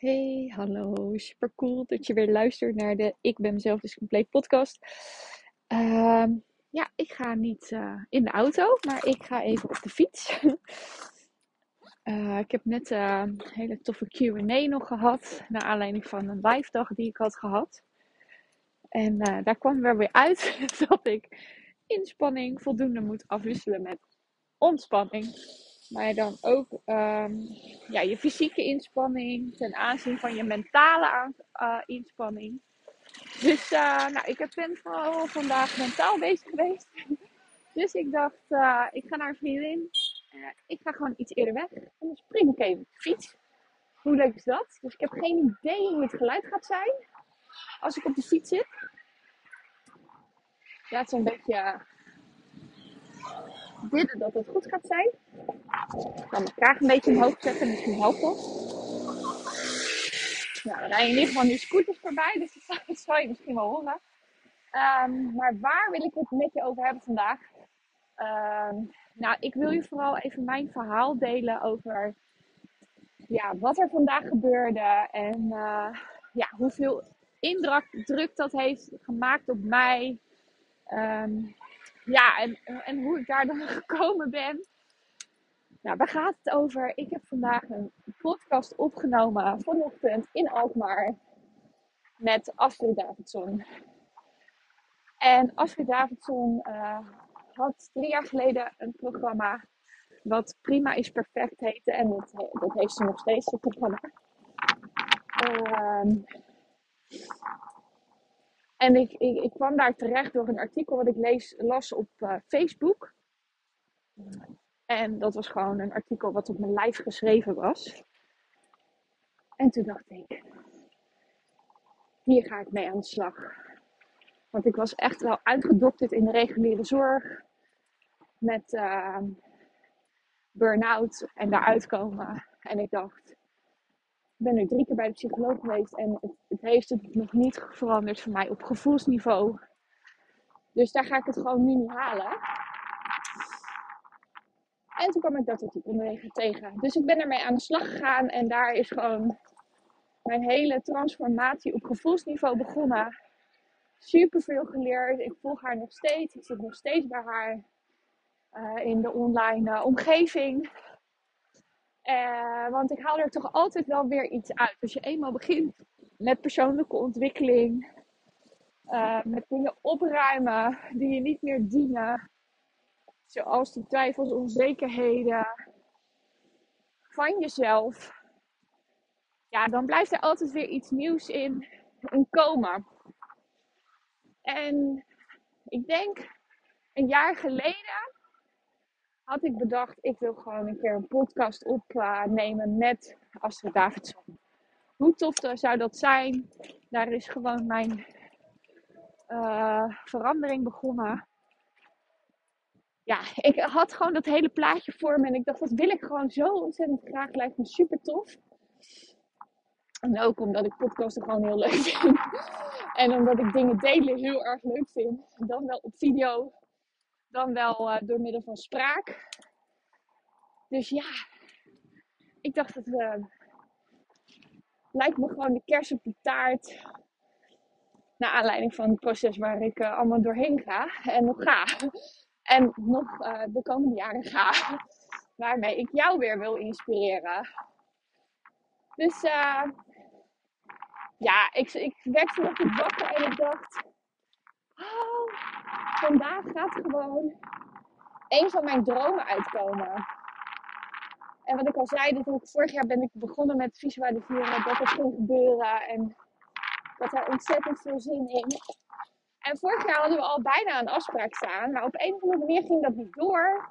Hey, hallo. Super cool dat je weer luistert naar de Ik ben mezelf dus compleet podcast. Ehm, ja, ik ga niet uh, in de auto, maar ik ga even op de fiets. uh, ik heb net een hele toffe Q&A nog gehad, naar aanleiding van een live dag die ik had gehad. En daar kwam er weer uit dat ik inspanning voldoende moet afwisselen met ontspanning. Maar dan ook um, ja, je fysieke inspanning ten aanzien van je mentale uh, inspanning. Dus uh, nou, ik ben vooral vandaag mentaal bezig geweest. Dus ik dacht, uh, ik ga naar een vriendin. ik ga gewoon iets eerder weg. En dan spring ik even op de fiets. Hoe leuk is dat? Dus ik heb geen idee hoe het geluid gaat zijn als ik op de fiets zit. Ja, het is een beetje bidden dat het goed gaat zijn. Ik kan mijn kraag een beetje omhoog zetten, misschien helpt dat. Nou, er rijden in ieder geval nu scooters voorbij, dus dat zal je misschien wel horen. Um, maar waar wil ik het met je over hebben vandaag? Um, nou, ik wil je vooral even mijn verhaal delen over ja, wat er vandaag gebeurde en uh, ja, hoeveel indruk dat heeft gemaakt op mij. Um, ja, en, en hoe ik daar dan gekomen ben. Nou, waar gaat het over? Ik heb vandaag een podcast opgenomen vanochtend in Alkmaar met Astrid Davidson. En Astrid Davidson uh, had drie jaar geleden een programma wat Prima is Perfect heette. En dat, dat heeft ze nog steeds, het programma. Uh, en ik, ik, kwam daar terecht door een artikel wat ik las op uh, Facebook. En dat was gewoon een artikel wat op mijn lijf geschreven was. En toen dacht ik, hier ga ik mee aan de slag. Want ik was echt wel uitgedokterd in de reguliere zorg. Met uh, burn-out en daaruit komen. En ik dacht, ben nu drie keer bij de psycholoog geweest en het, het, heeft het nog niet veranderd voor mij op gevoelsniveau. Dus daar ga ik het gewoon nu niet halen. En toen kwam ik dat artikel tegen. Dus ik ben ermee aan de slag gegaan en daar is gewoon mijn hele transformatie op gevoelsniveau begonnen. Super veel geleerd. Ik volg haar nog steeds. Ik zit nog steeds bij haar uh, in de online uh, omgeving. Uh, want ik haal er toch altijd wel weer iets uit. Als je eenmaal begint met persoonlijke ontwikkeling, uh, met dingen opruimen die je niet meer dienen, zoals de twijfels, onzekerheden van jezelf, ja, dan blijft er altijd weer iets nieuws in, in komen. En ik denk een jaar geleden had ik bedacht, ik wil gewoon een keer een podcast opnemen met Astrid Davidson. Hoe tof zou dat zijn? Daar is gewoon mijn uh, verandering begonnen. Ja, ik had gewoon dat hele plaatje voor me en ik dacht, dat wil ik gewoon zo ontzettend graag. Lijkt me super tof. En ook omdat ik podcasten gewoon heel leuk vind. en omdat ik dingen delen heel erg leuk vind. Dan wel op video dan wel uh, door middel van spraak. Dus ja, ik dacht dat uh, lijkt me gewoon de kers op de taart. Naar aanleiding van het proces waar ik uh, allemaal doorheen ga en nog ga. En nog de komende jaren ga. Waarmee ik jou weer wil inspireren. Dus ja, ik, ik werd vanochtend wakker en ik dacht oh, vandaag gaat gewoon een van mijn dromen uitkomen. En wat ik al zei, dat ook vorig jaar ben ik begonnen met visualiseren dat het ging gebeuren. En ik had daar ontzettend veel zin in. En vorig jaar hadden we al bijna een afspraak staan. Maar op een of andere manier ging dat niet door.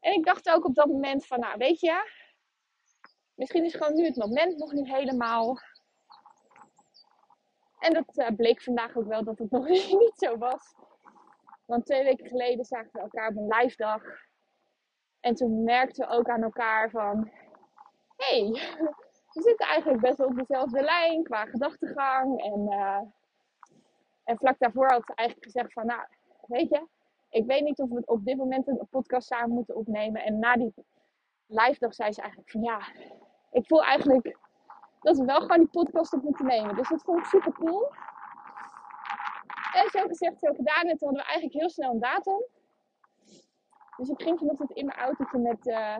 En ik dacht ook op dat moment van, nou weet je, misschien is gewoon nu het moment nog niet helemaal. En dat uh, bleek vandaag ook wel dat het nog niet zo was. Want twee weken geleden zagen we elkaar op een live dag. En toen merkten we ook aan elkaar van, hé, hey, we zitten eigenlijk best wel op dezelfde lijn qua gedachtegang. En, uh, en vlak daarvoor had ze eigenlijk gezegd van, nou, weet je, ik weet niet of we op dit moment een podcast samen moeten opnemen. En na die live dag zei ze eigenlijk van, ja, ik voel eigenlijk dat we wel gewoon die podcast op moeten nemen. Dus dat vond ik super cool. En zo gezegd, zo gedaan. En toen hadden we eigenlijk heel snel een datum. Dus ik ging vanochtend in mijn autootje met uh,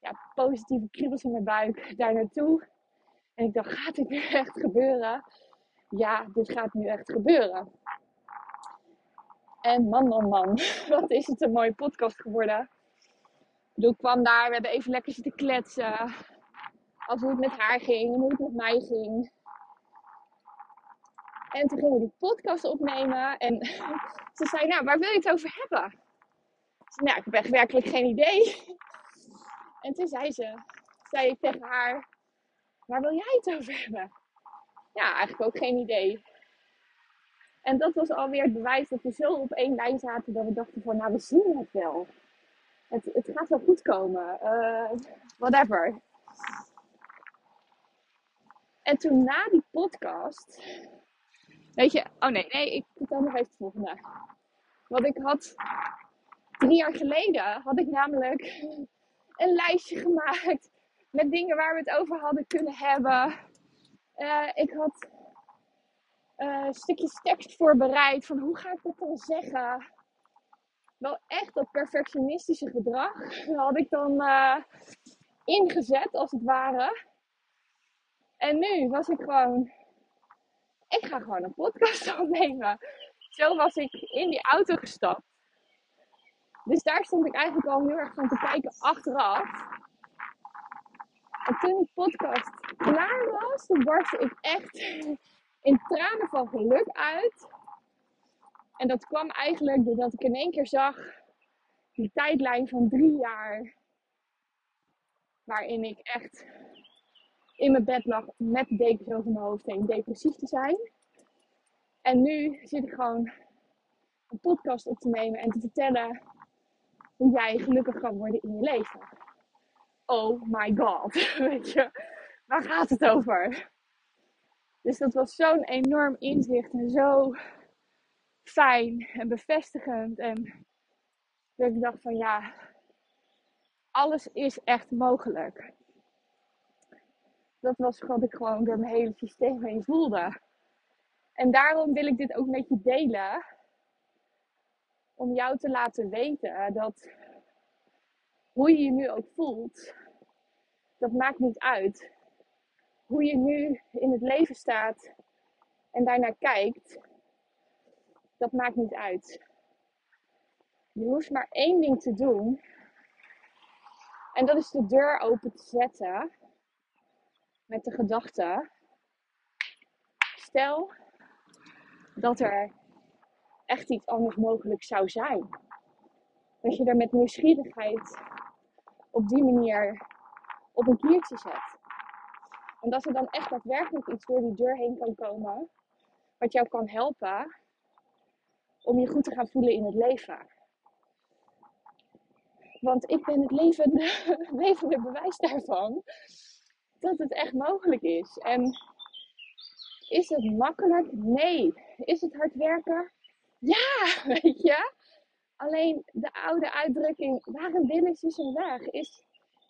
ja, positieve kriebels in mijn buik daar naartoe. En ik dacht, gaat dit nu echt gebeuren? Ja, dit gaat nu echt gebeuren. En man, man, man, wat is het een mooie podcast geworden. Ik ik kwam daar, we hebben even lekker zitten kletsen. Over hoe het met haar ging hoe het met mij ging. En toen gingen we die podcast opnemen. En ze zei, nou, waar wil je het over hebben? Zei, nou, ik heb echt werkelijk geen idee. En toen zei ze, zei ik tegen haar, waar wil jij het over hebben? Ja, eigenlijk ook geen idee. En dat was alweer het bewijs dat we zo op één lijn zaten dat we dachten van, nou, we zien het wel. Het, het gaat wel goed komen. Uh, whatever. En toen na die podcast, weet je, oh nee, nee, ik vertel nog even het volgende. Want ik had drie jaar geleden, had ik namelijk een lijstje gemaakt met dingen waar we het over hadden kunnen hebben. Uh, ik had uh, stukjes tekst voorbereid van hoe ga ik dat dan zeggen. Wel echt dat perfectionistische gedrag had ik dan uh, ingezet als het ware. En nu was ik gewoon, ik ga gewoon een podcast opnemen. Zo was ik in die auto gestapt. Dus daar stond ik eigenlijk al heel erg van te kijken achteraf. En toen die podcast klaar was, barstte ik echt in tranen van geluk uit. En dat kwam eigenlijk doordat ik in één keer zag die tijdlijn van drie jaar. Waarin ik echt in mijn bed lag met de dekens over mijn hoofd heen depressief te zijn. En nu zit ik gewoon een podcast op te nemen en te vertellen hoe jij gelukkig kan worden in je leven. Oh my god, weet je, waar gaat het over? Dus dat was zo'n enorm inzicht en zo fijn en bevestigend. En dat ik dacht van ja, alles is echt mogelijk. Dat was wat ik gewoon door mijn hele systeem heen voelde. En daarom wil ik dit ook met je delen. Om jou te laten weten dat hoe je je nu ook voelt, dat maakt niet uit hoe je nu in het leven staat en daarnaar kijkt, dat maakt niet uit. Je hoeft maar één ding te doen. En dat is de deur open te zetten met de gedachte: stel dat er echt iets anders mogelijk zou zijn. Dat je er met nieuwsgierigheid op die manier op een kiertje zet. En dat er dan echt daadwerkelijk iets door die deur heen kan komen. Wat jou kan helpen om je goed te gaan voelen in het leven. Want ik ben het levende, levende bewijs daarvan dat het echt mogelijk is. En is het makkelijk? Nee. Is het hard werken? Ja, weet je. Alleen de oude uitdrukking, waar een wil is, is een weg, is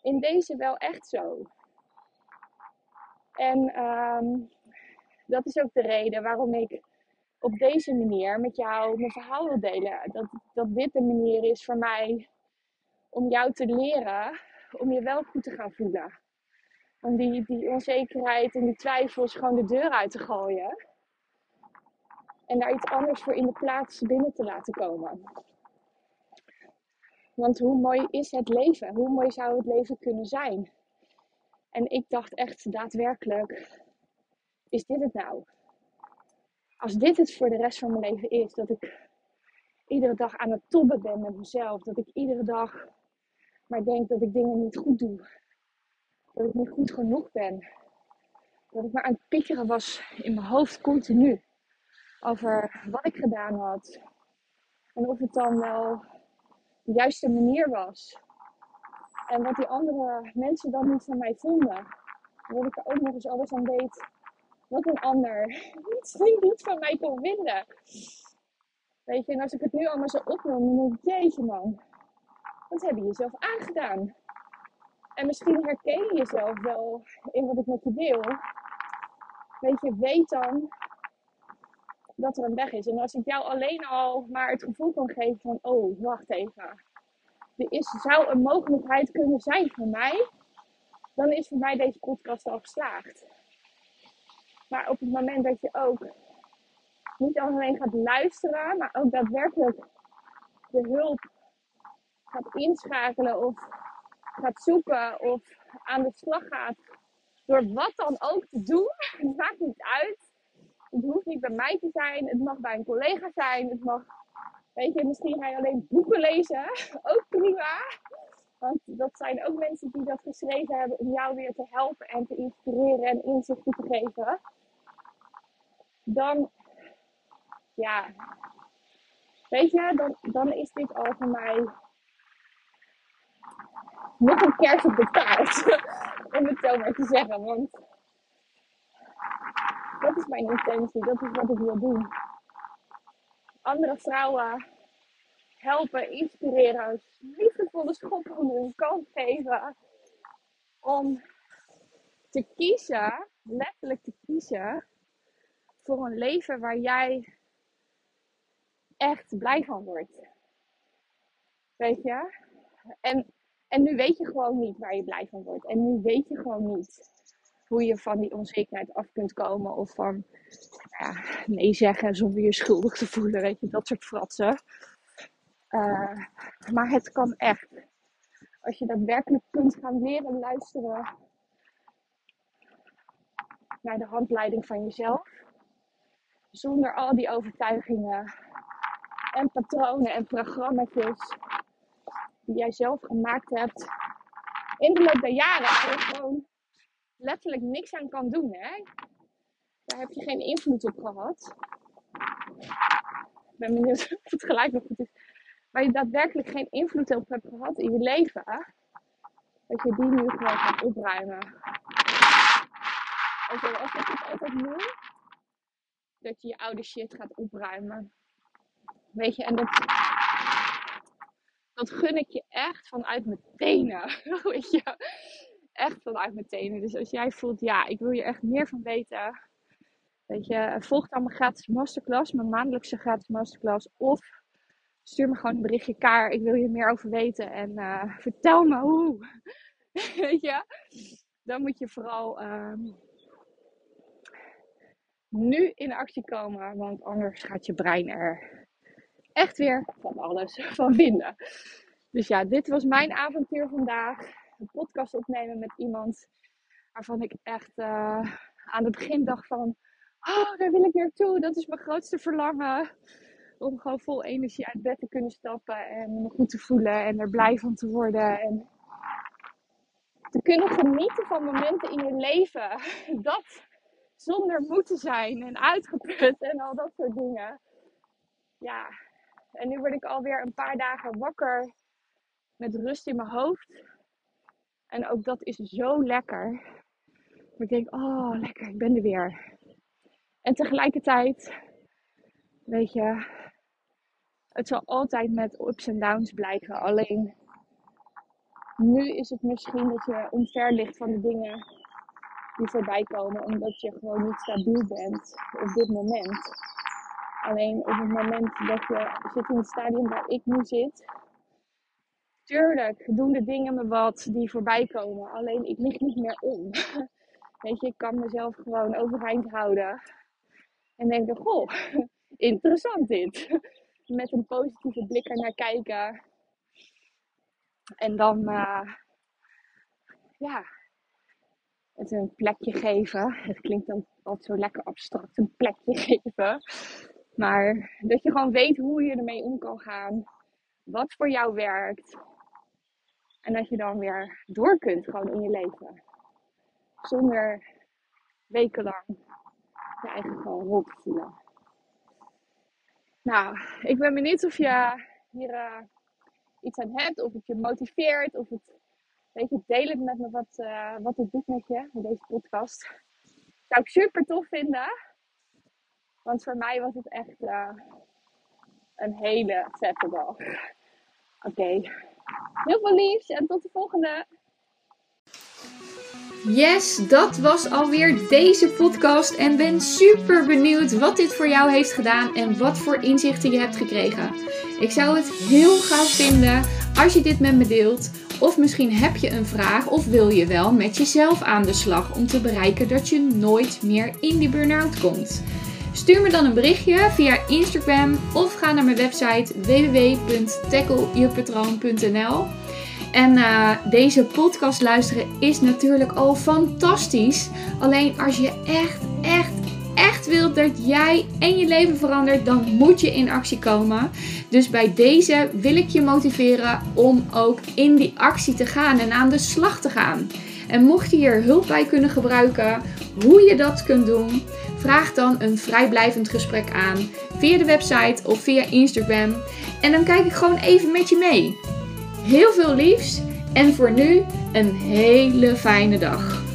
in deze wel echt zo. En um, dat is ook de reden waarom ik op deze manier met jou mijn verhaal wil delen. Dat, dat dit de manier is voor mij om jou te leren om je wel goed te gaan voelen. Om die, onzekerheid en die twijfels gewoon de deur uit te gooien. En daar iets anders voor in de plaats binnen te laten komen. Want hoe mooi is het leven? Hoe mooi zou het leven kunnen zijn? En ik dacht echt daadwerkelijk, is dit het nou? Als dit het voor de rest van mijn leven is, dat ik iedere dag aan het tobben ben met mezelf, dat ik iedere dag maar denk dat ik dingen niet goed doe. Dat ik niet goed genoeg ben. Dat ik maar aan het piekeren was in mijn hoofd continu. Over wat ik gedaan had. En of het dan wel de juiste manier was. En wat die andere mensen dan niet van mij vonden. En dat ik er ook nog eens alles aan deed wat een ander niet van mij kon vinden. Weet je, en als ik het nu allemaal zo opnoem, dan denk ik, jeetje man, wat heb je jezelf aangedaan? En misschien herken je jezelf wel in wat ik met je deel. Weet je, weet dan dat er een weg is. En als ik jou alleen al maar het gevoel kan geven van, oh, wacht even. Er is, zou een mogelijkheid kunnen zijn voor mij. Dan is voor mij deze podcast al geslaagd. Maar op het moment dat je ook niet alleen gaat luisteren, maar ook daadwerkelijk de hulp gaat inschakelen of gaat zoeken of aan de slag gaat. Door wat dan ook te doen. Het maakt niet uit. Het hoeft niet bij mij te zijn. Het mag bij een collega zijn. Het mag, weet je, misschien ga je alleen boeken lezen. Ook prima. Want dat zijn ook mensen die dat geschreven hebben om jou weer te helpen en te inspireren en inzichten te geven. Dan, ja, weet je, dan, dan is dit al voor mij nog een kerst op de taart. om het zo maar te zeggen. Want dat is mijn intentie. Dat is wat ik wil doen. Andere vrouwen helpen, inspireren. Liefdevolle schop onder hun kant geven. Om te kiezen, letterlijk te kiezen, voor een leven waar jij echt blij van wordt. Weet je? En en nu weet je gewoon niet waar je blij van wordt. En nu weet je gewoon niet hoe je van die onzekerheid af kunt komen. Of van ja, nee zeggen zonder je schuldig te voelen. Weet je, dat soort fratsen. Uh, maar het kan echt. Als je daadwerkelijk kunt gaan leren luisteren naar de handleiding van jezelf. Zonder al die overtuigingen en patronen en programma's die jij zelf gemaakt hebt in de loop der jaren. Waar je gewoon letterlijk niks aan kan doen. Hè? Daar heb je geen invloed op gehad. Ik ben benieuwd of het gelijk nog goed is. Waar je daadwerkelijk geen invloed op hebt gehad in je leven. Dat je die nu gewoon gaat opruimen. En zoals ik het altijd noem. Dat je je oude shit gaat opruimen. Weet je, en dat dat gun ik je echt vanuit mijn tenen. Weet je? Echt vanuit mijn tenen. Dus als jij voelt, ja, ik wil je echt meer van weten. Weet je, volg dan mijn gratis masterclass, mijn maandelijkse gratis masterclass. Of stuur me gewoon een berichtje, Kaar, ik wil je meer over weten. En uh, vertel me hoe. Weet je? Dan moet je vooral um, nu in actie komen, want anders gaat je brein er echt weer van alles van vinden. Dus ja, dit was mijn avontuur vandaag. Een podcast opnemen met iemand waarvan ik echt uh, aan het begin dacht van... Oh, daar wil ik naartoe. Dat is mijn grootste verlangen. Om gewoon vol energie uit bed te kunnen stappen. En me goed te voelen. En er blij van te worden. En te kunnen genieten van momenten in je leven. Dat zonder moeten zijn. En uitgeput. En al dat soort dingen. Ja, en nu word ik alweer een paar dagen wakker met rust in mijn hoofd. En ook dat is zo lekker. Ik denk, oh lekker, ik ben er weer. En tegelijkertijd, weet je, het zal altijd met ups en downs blijven. Alleen nu is het misschien dat je omver ligt van de dingen die voorbij komen, omdat je gewoon niet stabiel bent op dit moment. Alleen op het moment dat je zit in het stadium waar ik nu zit, tuurlijk doen de dingen me wat die voorbij komen. Alleen ik lig niet meer om. Weet je, ik kan mezelf gewoon overeind houden. En denken, goh, interessant dit. Met een positieve blik er naar kijken. En dan, uh, ja, het een plekje geven. Het klinkt dan altijd zo lekker abstract, een plekje geven. Maar dat je gewoon weet hoe je ermee om kan gaan. Wat voor jou werkt. En dat je dan weer door kunt gewoon in je leven. Zonder wekenlang je eigen gewoon rot te voelen. Nou, ik ben benieuwd of je hier uh, iets aan hebt, of het je motiveert, of het, weet je, deel met me wat, uh, wat het doet met je, met deze podcast. Zou ik super tof vinden. Want voor mij was het echt uh, een hele vette dag. Oké. Heel veel liefs en tot de volgende. Yes, dat was alweer deze podcast en ben super benieuwd wat dit voor jou heeft gedaan en wat voor inzichten je hebt gekregen. Ik zou het heel gaaf vinden als je dit met me deelt. Of misschien heb je een vraag of wil je wel met jezelf aan de slag om te bereiken dat je nooit meer in die burn-out komt. Stuur me dan een berichtje via Instagram of ga naar mijn website www.tackleyourpatroon.nl. En uh, deze podcast luisteren is natuurlijk al fantastisch. Alleen als je echt, echt, echt wilt dat jij en je leven verandert, dan moet je in actie komen. Dus bij deze wil ik je motiveren om ook in die actie te gaan en aan de slag te gaan. En mocht je hier hulp bij kunnen gebruiken, hoe je dat kunt doen, vraag dan een vrijblijvend gesprek aan via de website of via Instagram. En dan kijk ik gewoon even met je mee. Heel veel liefs en voor nu een hele fijne dag.